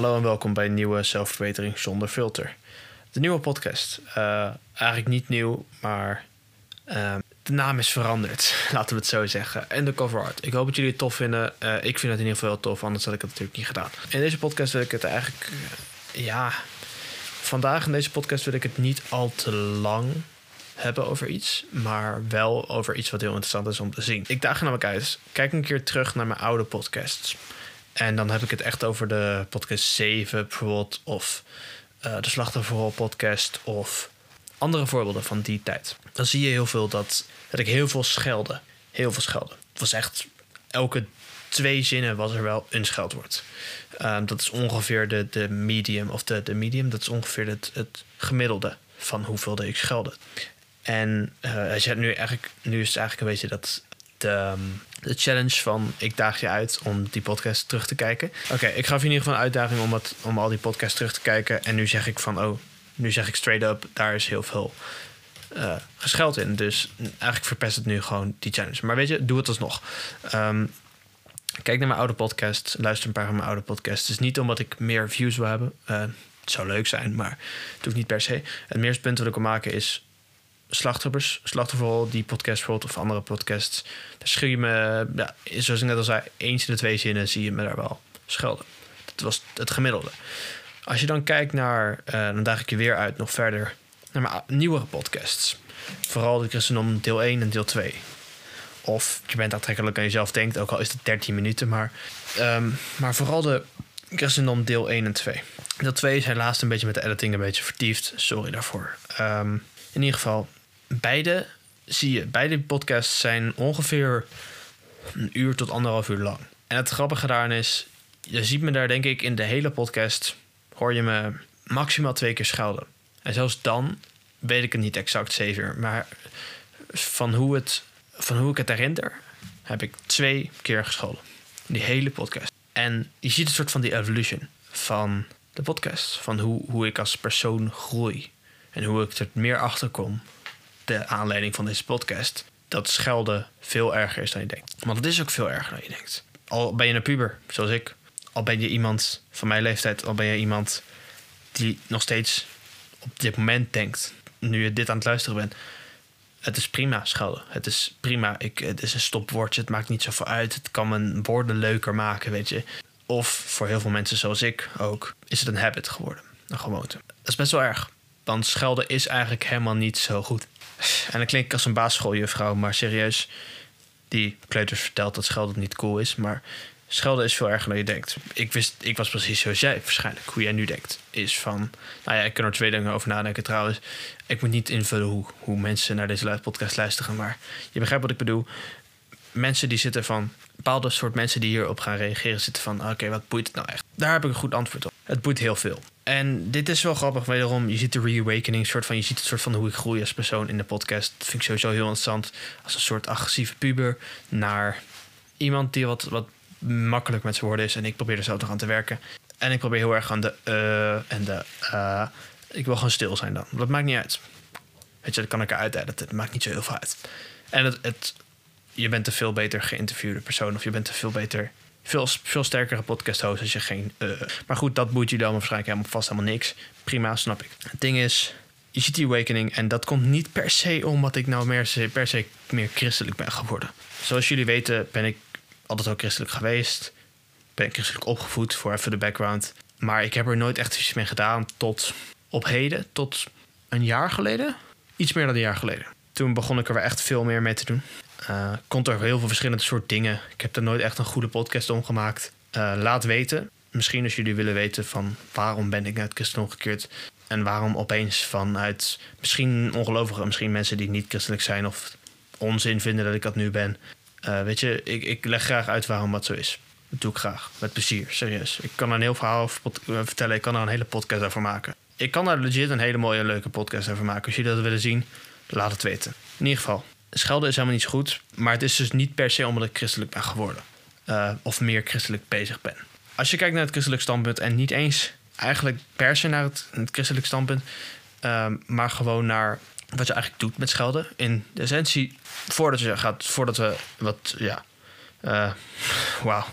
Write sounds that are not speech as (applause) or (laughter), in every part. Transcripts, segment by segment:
Hallo en welkom bij een nieuwe zelfverbetering zonder filter. De nieuwe podcast. Uh, eigenlijk niet nieuw, maar uh, de naam is veranderd, (laughs) laten we het zo zeggen. En de cover art. Ik hoop dat jullie het tof vinden. Uh, ik vind het in ieder geval heel tof, anders had ik het natuurlijk niet gedaan. In deze podcast wil ik het eigenlijk, ja, vandaag in deze podcast wil ik het niet al te lang hebben over iets, maar wel over iets wat heel interessant is om te zien. Ik daag namelijk uit. Kijk een keer terug naar mijn oude podcasts. En dan heb ik het echt over de podcast 7 bijvoorbeeld, of uh, de Slachtofferrol podcast, of andere voorbeelden van die tijd. Dan zie je heel veel dat, dat ik heel veel schelde. Heel veel schelde. Het was echt elke twee zinnen was er wel een scheldwoord. Um, dat is ongeveer de, de medium, of de, de medium, dat is ongeveer het, het gemiddelde van hoeveel ik schelde. En uh, je nu, eigenlijk, nu is het eigenlijk een beetje dat de, de challenge van ik daag je uit om die podcast terug te kijken. Oké, ik gaf je in ieder geval een uitdaging om, het, om al die podcasts terug te kijken. En nu zeg ik van, oh, nu zeg ik straight up, daar is heel veel uh, gescheld in. Dus eigenlijk verpest het nu gewoon die challenge. Maar weet je, doe het alsnog. Um, kijk naar mijn oude podcast, luister een paar van mijn oude podcasts. Het is niet omdat ik meer views wil hebben. Uh, het zou leuk zijn, maar het hoeft niet per se. Het meeste punt wat ik wil maken is slachtoffers, slachtoffer, die podcast bijvoorbeeld, of andere podcasts. Daar schreeuw je me, ja, zoals ik net al zei, eens in de twee zinnen zie je me daar wel schelden. Dat was het gemiddelde. Als je dan kijkt naar, uh, dan daag ik je weer uit nog verder, naar mijn nieuwere podcasts. Vooral de Christendom deel 1 en deel 2. Of je bent aantrekkelijk aan jezelf denkt, ook al is het 13 minuten, maar, um, maar vooral de Christendom deel 1 en 2. Deel 2 is helaas een beetje met de editing een beetje vertiefd. Sorry daarvoor. Um, in ieder geval, beide zie je, beide podcasts zijn ongeveer een uur tot anderhalf uur lang. En het grappige daaraan is, je ziet me daar denk ik in de hele podcast, hoor je me maximaal twee keer schelden. En zelfs dan weet ik het niet exact zeven maar van hoe, het, van hoe ik het herinner, heb ik twee keer gescholden. Die hele podcast. En je ziet een soort van die evolution van de podcast. Van hoe, hoe ik als persoon groei. En hoe ik er meer achter kom de aanleiding van deze podcast, dat schelden veel erger is dan je denkt. Want het is ook veel erger dan je denkt. Al ben je een puber, zoals ik, al ben je iemand van mijn leeftijd, al ben je iemand die nog steeds op dit moment denkt, nu je dit aan het luisteren bent, het is prima schelden. Het is prima. Ik, het is een stopwoordje. Het maakt niet zoveel uit. Het kan mijn woorden leuker maken, weet je. Of voor heel veel mensen zoals ik ook, is het een habit geworden. Een gewoonte. Dat is best wel erg. Want schelden is eigenlijk helemaal niet zo goed. En dan klink ik als een basisschooljuffrouw, maar serieus. Die kleuters vertelt dat schelden niet cool is. Maar schelden is veel erger dan je denkt. Ik, wist, ik was precies zoals jij waarschijnlijk. Hoe jij nu denkt. Is van. Nou ja, ik kan er twee dingen over nadenken trouwens. Ik moet niet invullen hoe, hoe mensen naar deze podcast luisteren. Maar je begrijpt wat ik bedoel. Mensen die zitten van. Bepaalde soort mensen die hierop gaan reageren zitten van. Oké, wat boeit het nou echt? Daar heb ik een goed antwoord op. Het boeit heel veel. En dit is wel grappig, wederom. Je ziet de reawakening, soort van, je ziet het soort van hoe ik groei als persoon in de podcast. Dat vind ik sowieso heel interessant. Als een soort agressieve puber naar iemand die wat, wat makkelijk met zijn woorden is. En ik probeer er zo toch aan te werken. En ik probeer heel erg aan de uh en de uh. Ik wil gewoon stil zijn dan. Dat maakt niet uit. Weet je, dat kan ik eruit editen. Het maakt niet zo heel veel uit. En het, het, je bent een veel beter geïnterviewde persoon. Of je bent een veel beter veel, sterkere podcast host als je geen. Uh, maar goed, dat boeit jullie allemaal waarschijnlijk helemaal vast helemaal niks. Prima, snap ik. Het ding is, je ziet die awakening en dat komt niet per se omdat ik nou meer, per se meer christelijk ben geworden. Zoals jullie weten ben ik altijd ook christelijk geweest. Ben ik christelijk opgevoed, voor even de background. Maar ik heb er nooit echt iets mee gedaan tot op heden, tot een jaar geleden. Iets meer dan een jaar geleden. Toen begon ik er weer echt veel meer mee te doen. Uh, komt er heel veel verschillende soort dingen. Ik heb er nooit echt een goede podcast om gemaakt. Uh, laat weten. Misschien als jullie willen weten van waarom ben ik naar het christendom gekeerd. En waarom opeens vanuit misschien ongelovigen, misschien mensen die niet christelijk zijn of onzin vinden dat ik dat nu ben. Uh, weet je, ik, ik leg graag uit waarom dat zo is. Dat doe ik graag. Met plezier, serieus. Ik kan er een heel verhaal over vertellen. Ik kan er een hele podcast over maken. Ik kan er legit een hele mooie, leuke podcast over maken. Als jullie dat willen zien, laat het weten. In ieder geval, schelden is helemaal niet zo goed. Maar het is dus niet per se omdat ik christelijk ben geworden. Uh, of meer christelijk bezig ben. Als je kijkt naar het christelijk standpunt en niet eens eigenlijk per se naar het, christelijk standpunt, uh, maar gewoon naar wat je eigenlijk doet met schelden. In de essentie, voordat je gaat, voordat we wat, ja, uh, (laughs) wauw,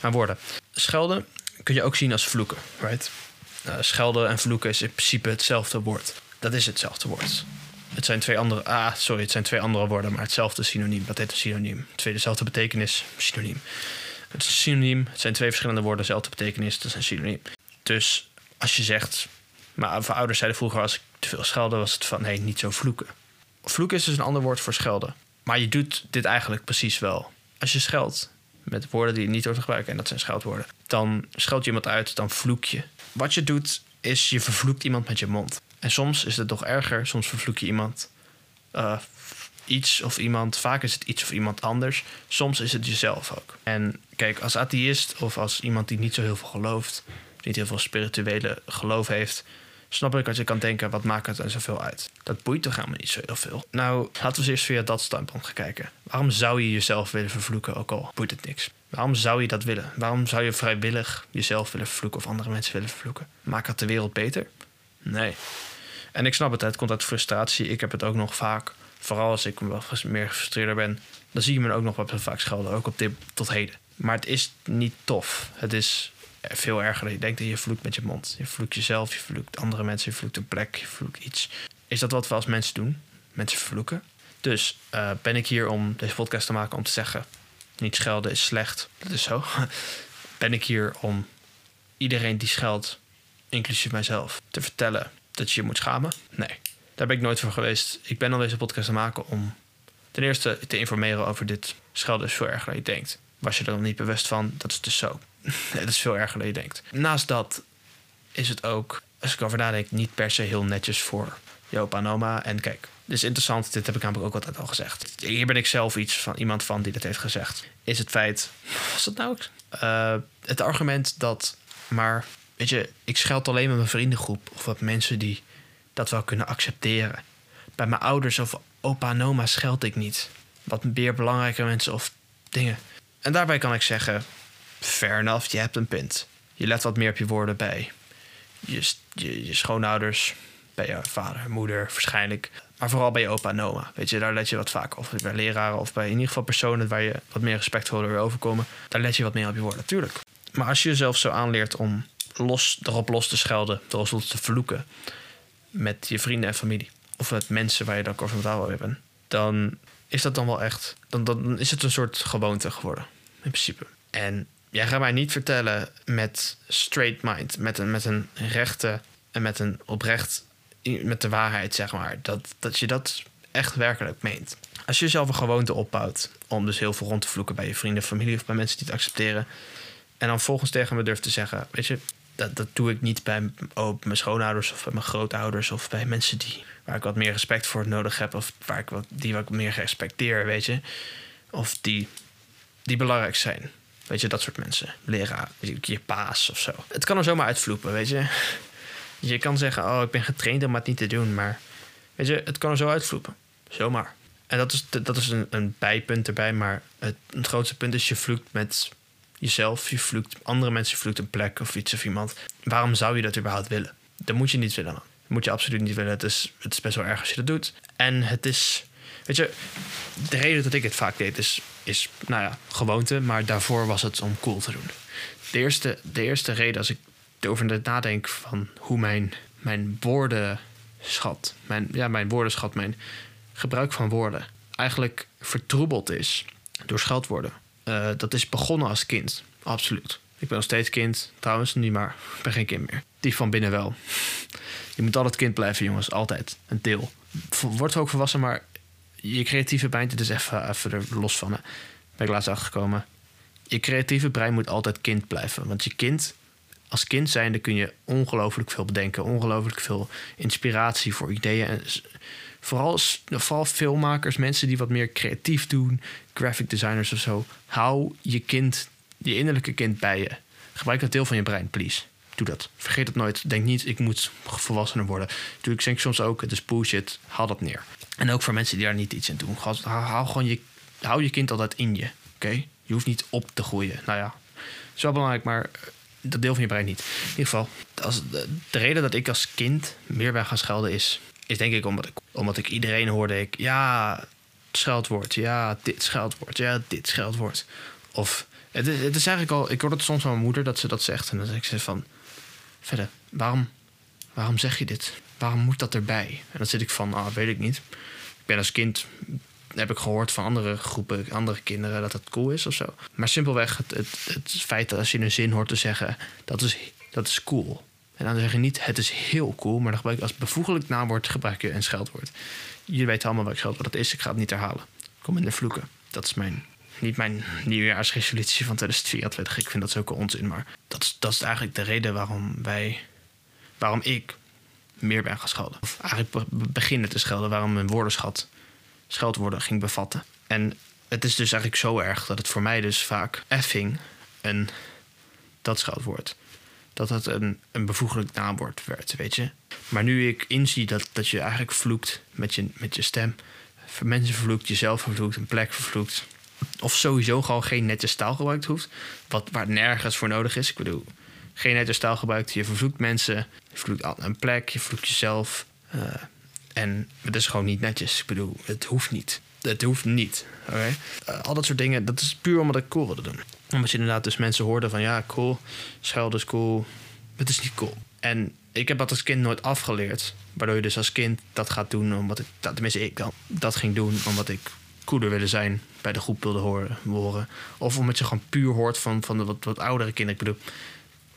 mijn woorden. Schelden kun je ook zien als vloeken, right? Uh, schelden en vloeken is in principe hetzelfde woord. Dat is hetzelfde woord. Het zijn twee andere, ah, sorry, het zijn twee andere woorden, maar hetzelfde synoniem. Dat heet een synoniem. Twee dezelfde betekenis, synoniem. Het is synoniem. Het zijn twee verschillende woorden, dezelfde betekenis. Dat is een synoniem. Dus als je zegt, maar voor ouders zeiden vroeger als ik te veel schelde, was het van nee, niet zo vloeken. Vloeken is dus een ander woord voor schelden. Maar je doet dit eigenlijk precies wel. Als je scheldt met woorden die je niet hoort gebruiken, en dat zijn scheldwoorden, dan scheld je iemand uit, dan vloek je. Wat je doet, is je vervloekt iemand met je mond. En soms is het nog erger, soms vervloek je iemand uh, iets of iemand, vaak is het iets of iemand anders, soms is het jezelf ook. En kijk, als atheïst of als iemand die niet zo heel veel gelooft, niet heel veel spirituele geloof heeft, snap ik als je kan denken, wat maakt het er zoveel uit? Dat boeit toch helemaal niet zo heel veel. Nou, laten we eens eerst via dat standpunt gaan kijken. Waarom zou je jezelf willen vervloeken, ook al boeit het niks? Waarom zou je dat willen? Waarom zou je vrijwillig jezelf willen vervloeken of andere mensen willen vervloeken? Maakt dat de wereld beter? Nee. En ik snap het, het komt uit frustratie. Ik heb het ook nog vaak. Vooral als ik wel meer gefrustreerder ben, dan zie je me ook nog wat vaak schelden, ook op dit tot heden. Maar het is niet tof. Het is veel erger je denkt. Je vloekt met je mond. Je vloekt jezelf, je vloekt andere mensen, je vloekt een plek, je vloekt iets. Is dat wat we als mensen doen? Mensen vervloeken. Dus uh, ben ik hier om deze podcast te maken om te zeggen: niet schelden is slecht. Dat is zo. (laughs) ben ik hier om iedereen die scheldt, inclusief mijzelf, te vertellen dat je je moet schamen? Nee, daar ben ik nooit voor geweest. Ik ben al deze podcast te maken om ten eerste te informeren over dit schelden is veel erger dan je denkt. Was je er nog niet bewust van, dat is dus zo. (laughs) Het is veel erger dan je denkt. Naast dat is het ook, als ik over nadenk, niet per se heel netjes voor je opa en. En kijk, dit is interessant, dit heb ik namelijk ook altijd al gezegd. Hier ben ik zelf iets van iemand van die dat heeft gezegd. Is het feit, was dat nou? Uh, het argument dat, maar weet je, ik scheld alleen met mijn vriendengroep of wat mensen die dat wel kunnen accepteren. Bij mijn ouders of opa en oma scheld ik niet. Wat meer belangrijke mensen of dingen. En daarbij kan ik zeggen, fair enough, je hebt een punt. Je let wat meer op je woorden bij. Je, je, je schoonouders, bij je vader, moeder waarschijnlijk. Maar vooral bij je opa en oma. Weet je, daar let je wat vaker op. Bij leraren of bij in ieder geval personen waar je wat meer respectvol weer overkomen. Daar let je wat meer op je woorden, natuurlijk. Maar als je jezelf zo aanleert om los, erop los te schelden, erop los te vloeken met je vrienden en familie. Of met mensen waar je dan comfortabel mee bent. Dan is dat dan wel echt. Dan, dan is het een soort gewoonte geworden. In principe. En jij gaat mij niet vertellen met straight mind. Met een, met een rechte en met een oprecht. Met de waarheid, zeg maar. Dat, dat je dat echt werkelijk meent. Als je jezelf een gewoonte opbouwt. Om dus heel veel rond te vloeken bij je vrienden, familie of bij mensen die het accepteren. En dan volgens tegen me durft te zeggen: Weet je, dat, doe ik niet bij oh, mijn schoonouders of bij mijn grootouders of bij mensen die, waar ik wat meer respect voor nodig heb of waar ik wat, die wat meer respecteer, weet je. Of die, die belangrijk zijn. Weet je, dat soort mensen. Leraar, je paas of zo. Het kan er zomaar uitvloepen, weet je. Je kan zeggen, oh, ik ben getraind om het niet te doen, maar weet je, het kan er zo uitvloepen. Zomaar. En dat is, dat is een, een bijpunt erbij, maar het, het grootste punt is je vloekt met jezelf, je vloekt andere mensen, vloekt een plek of iets of iemand. Waarom zou je dat überhaupt willen? Dat moet je niet willen. Moet je absoluut niet willen. Het is, het is best wel erg als je dat doet. En het is, weet je, de reden dat ik het vaak deed is, is nou ja, gewoonte. Maar daarvoor was het om cool te doen. De eerste, de eerste reden als ik erover nadenk van hoe mijn, mijn woordenschat, mijn, ja, mijn woordenschat, mijn gebruik van woorden eigenlijk vertroebeld is door scheldwoorden. Uh, dat is begonnen als kind. Absoluut. Ik ben nog steeds kind. Trouwens, niet maar. Ik ben geen kind meer. Die van binnen wel. Je moet altijd kind blijven, jongens. Altijd. Een deel. Word ook volwassen, maar je creatieve brein, dit is even, even er los van. Hè. Ben ik laatst achtergekomen. Je creatieve brein moet altijd kind blijven. Want je kind, als kind zijnde kun je ongelooflijk veel bedenken. Ongelooflijk veel inspiratie voor ideeën. En vooral, vooral filmmakers, mensen die wat meer creatief doen, graphic designers of zo. Hou je kind, je innerlijke kind bij je. Gebruik dat deel van je brein, please. Doe dat. Vergeet het nooit. Denk niet, ik moet volwassener worden. Doe ik soms ook, het is bullshit. Haal dat neer. En ook voor mensen die daar niet iets in doen. Hou, gewoon je, hou je kind altijd in je. Oké? Je hoeft niet op te groeien. Nou ja, is wel belangrijk, maar dat deel van je brein niet. In ieder geval, de, de reden dat ik als kind meer ben gaan schelden is is denk ik omdat ik, omdat ik iedereen hoorde ik, ja, scheldwoord, ja, dit scheldwoord, ja, dit scheldwoord. Of Het is, het is eigenlijk al... Ik hoor het soms van mijn moeder dat ze dat zegt. En dan zeg ik ze van... Verder, waarom, waarom zeg je dit? Waarom moet dat erbij? En dan zit ik van, ah, weet ik niet. Ik ben als kind... Heb ik gehoord van andere groepen, andere kinderen, dat het cool is of zo. Maar simpelweg het, het, het feit dat als je een zin hoort te zeggen, dat is, dat is cool. En dan zeg je niet, het is heel cool, maar dan gebruik je als bevoeglijk naamwoord gebruik je een scheldwoord. Jullie weten allemaal welk scheldwoord dat is, ik ga het niet herhalen. Kom in de vloeken. Dat is mijn, niet mijn nieuwjaarsresolutie van 2024. Ik vind dat zulke onzin, maar dat is, dat is eigenlijk de reden waarom wij, waarom ik meer ben gaan schelden. Of eigenlijk beginnen te schelden, waarom mijn woordenschat scheldwoorden ging bevatten. En het is dus eigenlijk zo erg dat het voor mij dus vaak effing een dat scheldwoord dat het een, een bevoeglijk naamwoord werd, weet je. Maar nu ik inzie dat, dat je eigenlijk vloekt met je, met je stem, mensen vervloekt, jezelf vervloekt, een plek vervloekt, of sowieso gewoon geen nette taal gebruikt hoeft, wat, waar nergens voor nodig is. Ik bedoel, geen nette taal gebruikt, je vervloekt mensen, je vervloekt een plek, je vervloekt jezelf. Uh, en het is gewoon niet netjes. Ik bedoel, het hoeft niet. Het hoeft niet. Oké? Uh, al dat soort dingen, dat is puur omdat ik cool wilde doen omdat je inderdaad dus mensen hoorde van ja, cool, schelden is cool. Het is niet cool. En ik heb dat als kind nooit afgeleerd. Waardoor je dus als kind dat gaat doen omdat ik, tenminste ik dan, dat ging doen omdat ik cooler wilde zijn, bij de groep wilde horen. horen. Of omdat je gewoon puur hoort van, van de wat, wat oudere kinderen. Ik bedoel,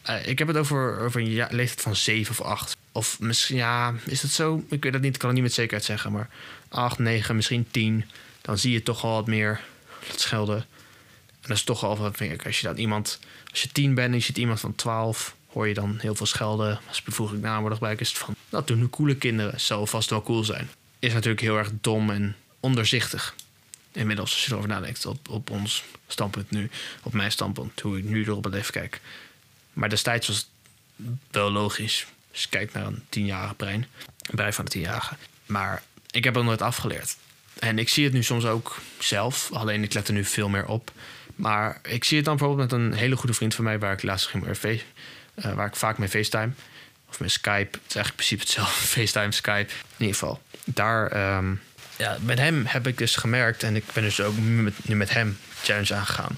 uh, ik heb het over, over een leeftijd van zeven of acht. Of misschien, ja, is dat zo? Ik weet dat niet, ik kan het niet met zekerheid zeggen. Maar acht, negen, misschien tien. Dan zie je toch al wat meer dat schelden. En dat is toch al wat ik, als je dan iemand, als je tien bent en je ziet iemand van twaalf, hoor je dan heel veel schelden. Als bevoeglijk naamwoord bij is het van, dat doen nu coole kinderen, zou vast wel cool zijn. Is natuurlijk heel erg dom en onderzichtig. Inmiddels, als je erover nadenkt, op, op ons standpunt nu, op mijn standpunt, hoe ik nu erop het leven kijk. Maar destijds was het wel logisch. Als je kijkt naar een tienjarige brein, een brein van een tienjarige. Maar ik heb het nooit afgeleerd. En ik zie het nu soms ook zelf, alleen ik let er nu veel meer op. Maar ik zie het dan bijvoorbeeld met een hele goede vriend van mij, waar ik laatst ging mee, uh, waar ik vaak mee FaceTime. Of met Skype. Het is eigenlijk in principe hetzelfde. (laughs) FaceTime, Skype. In ieder geval. Daar, um, ja, met hem heb ik dus gemerkt, en ik ben dus ook nu met, met hem challenge aangegaan.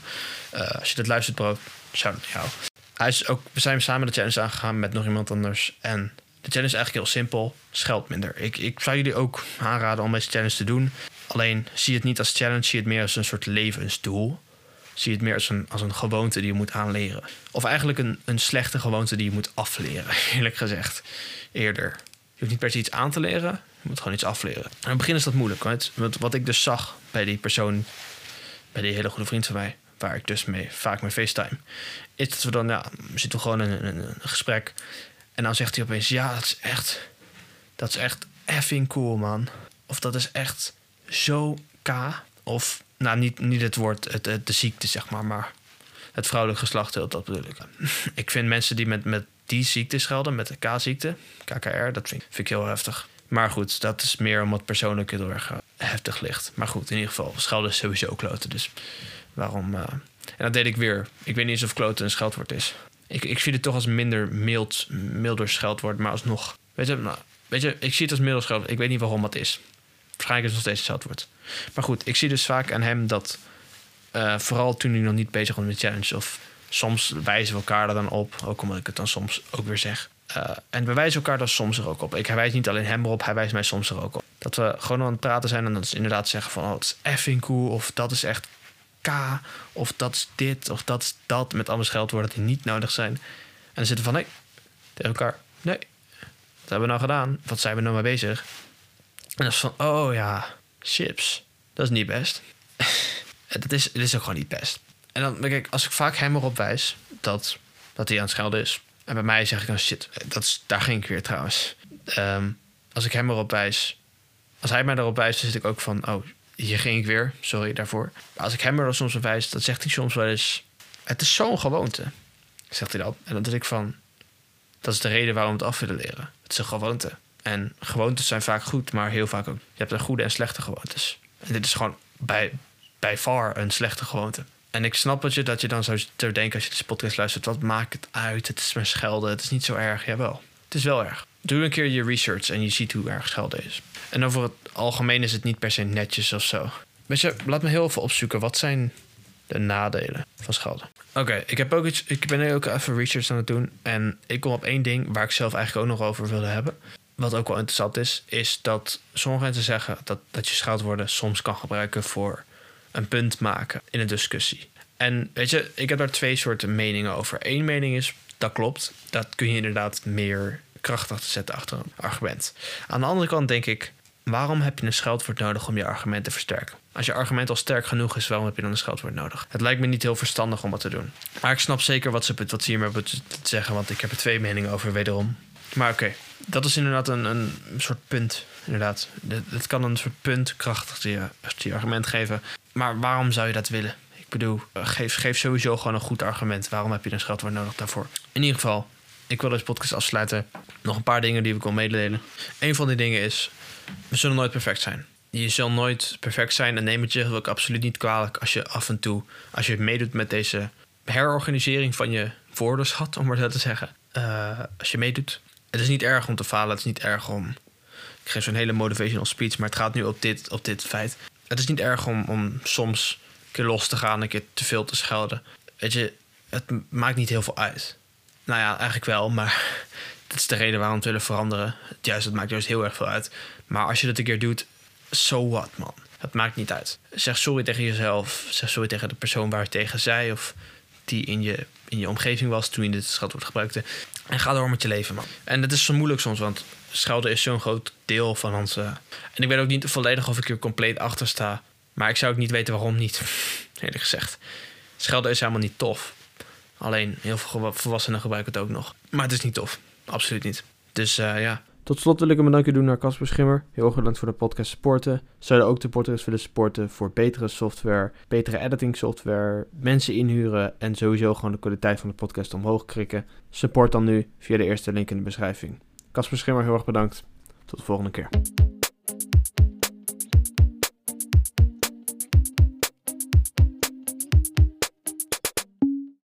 Uh, als je dat luistert, bro, shout out jou. Hij is ook, we zijn samen de challenge aangegaan met nog iemand anders. En de challenge is eigenlijk heel simpel. Scheld minder. Ik, ik zou jullie ook aanraden om deze challenge te doen. Alleen zie het niet als challenge, zie het meer als een soort levensdoel zie je het meer als een, als een gewoonte die je moet aanleren. Of eigenlijk een, een slechte gewoonte die je moet afleren, (laughs) eerlijk gezegd. Eerder. Je hoeft niet per se iets aan te leren, je moet gewoon iets afleren. En in het begin is dat moeilijk. Want wat ik dus zag bij die persoon, bij die hele goede vriend van mij, waar ik dus mee, vaak mee FaceTime, is dat we dan, ja, we zitten gewoon in een, een gesprek. En dan zegt hij opeens, ja, dat is echt, dat is echt effing cool, man. Of dat is echt zo K. Of nou, niet, niet het woord, het, de ziekte, zeg maar, maar het vrouwelijk geslacht, dat bedoel ik. (laughs) ik vind mensen die met, met die ziekte schelden, met de K-ziekte, KKR, dat vind, ik heel heftig. Maar goed, dat is meer omdat persoonlijk heel erg eh, heftig ligt. Maar goed, in ieder geval, schelden is sowieso kloten. Dus waarom. Uh... En dat deed ik weer. Ik weet niet eens of kloten een scheldwoord is. Ik, ik zie het toch als minder mild, milder scheldwoord, maar alsnog. Weet je, nou, weet je, ik zie het als milder scheldwoord. Ik weet niet waarom dat is. Waarschijnlijk is het nog steeds hetzelfde woord. Maar goed, ik zie dus vaak aan hem dat... Uh, vooral toen hij nog niet bezig was met challenge... of soms wijzen we elkaar er dan op. Ook omdat ik het dan soms ook weer zeg. Uh, en we wijzen elkaar dan soms er ook op. Ik wijs niet alleen hem erop, hij wijst mij soms er ook op. Dat we gewoon aan het praten zijn en dat is inderdaad zeggen van... oh, het is effing cool of dat is echt K of dat is dit of dat is dat... met allemaal scheldwoorden die niet nodig zijn. En dan zitten we van, nee, tegen elkaar, nee, wat hebben we nou gedaan? Wat zijn we nou mee bezig? En dat is van, oh ja, chips. Dat is niet best. (laughs) dat is, is ook gewoon niet best. En dan, kijk, als ik vaak hem erop wijs dat, dat hij aan het schelden is. En bij mij zeg ik dan, shit, dat is, daar ging ik weer trouwens. Ehm, als ik hem erop wijs, als hij mij erop wijst, dan zit ik ook van, oh, hier ging ik weer, sorry daarvoor. Maar als ik hem er soms op wijs, dan zegt hij soms wel eens, het is zo'n gewoonte. Zegt hij dan. En dan denk ik van, dat is de reden waarom we het af willen leren. Het is een gewoonte. En gewoontes zijn vaak goed, maar heel vaak ook. Je hebt een goede en slechte gewoontes. En dit is gewoon bij, bij far een slechte gewoonte. En ik snap dat je, dat je dan zou, denken als je deze podcast luistert: wat maakt het uit? Het is maar schelden. Het is niet zo erg. Jawel, het is wel erg. Doe een keer je research en je ziet hoe erg schelden is. En over het algemeen is het niet per se netjes of zo. Weet je, laat me heel even opzoeken. Wat zijn de nadelen van schelden. Oké, ik heb ook iets. Ik ben ook even research aan het doen. En ik kom op één ding waar ik zelf eigenlijk ook nog over wilde hebben. Wat ook wel interessant is, is dat sommige mensen zeggen dat, dat je scheldwoorden soms kan gebruiken voor een punt maken in een discussie. En weet je, ik heb daar twee soorten meningen over. Eén mening is, dat klopt. Dat kun je inderdaad meer krachtig te zetten achter een argument. Aan de andere kant denk ik, waarom heb je een scheldwoord nodig om je argument te versterken? Als je argument al sterk genoeg is, waarom heb je dan een scheldwoord nodig? Het lijkt me niet heel verstandig om dat te doen. Maar ik snap zeker wat ze, wat ze hiermee te zeggen, want ik heb er twee meningen over wederom. Maar oké, dat is inderdaad een, een soort punt. Inderdaad, het kan een soort punt krachtig je, je argument geven. Maar waarom zou je dat willen? Ik bedoel, geef, geef sowieso gewoon een goed argument. Waarom heb je een scheldwoord nodig daarvoor? In ieder geval, ik wil deze podcast afsluiten. Nog een paar dingen die ik wil mededelen. Een van die dingen is, we zullen nooit perfect zijn. Je zal nooit perfect zijn en neem het je ook absoluut niet kwalijk als je af en toe, als je meedoet met deze herorganisering van je woordenschat, om maar zo te zeggen. Uh, als je meedoet. Het is niet erg om te falen, het is niet erg om. Ik geef zo'n hele motivational speech, maar het gaat nu op dit, op dit feit. Het is niet erg om, om soms een keer los te gaan, een keer te veel te schelden. Weet je, het maakt niet heel veel uit. Nou ja, eigenlijk wel, maar (laughs) dat is de reden waarom we het willen veranderen. Juist, het maakt juist heel erg veel uit. Maar als je dat een keer doet, so what, man. Het maakt niet uit. Zeg sorry tegen jezelf. Zeg sorry tegen de persoon waar je tegen zei. Of die in je, in je omgeving was toen je dit scheldwoord gebruikte. En ga door met je leven, man. En dat is zo moeilijk soms, want schelden is zo'n groot deel van ons. En ik weet ook niet volledig of ik er compleet achter sta. Maar ik zou ook niet weten waarom niet, (laughs) eerlijk gezegd. Schelden is helemaal niet tof. Alleen heel veel volwassenen gebruiken het ook nog. Maar het is niet tof. Absoluut niet. Dus uh, ja. Tot slot wil ik een bedankje doen naar Casper Schimmer. Heel erg bedankt voor de podcast supporten. Zou je ook de podcast willen supporten voor betere software, betere editing software, mensen inhuren en sowieso gewoon de kwaliteit van de podcast omhoog krikken? Support dan nu via de eerste link in de beschrijving. Casper Schimmer, heel erg bedankt. Tot de volgende keer.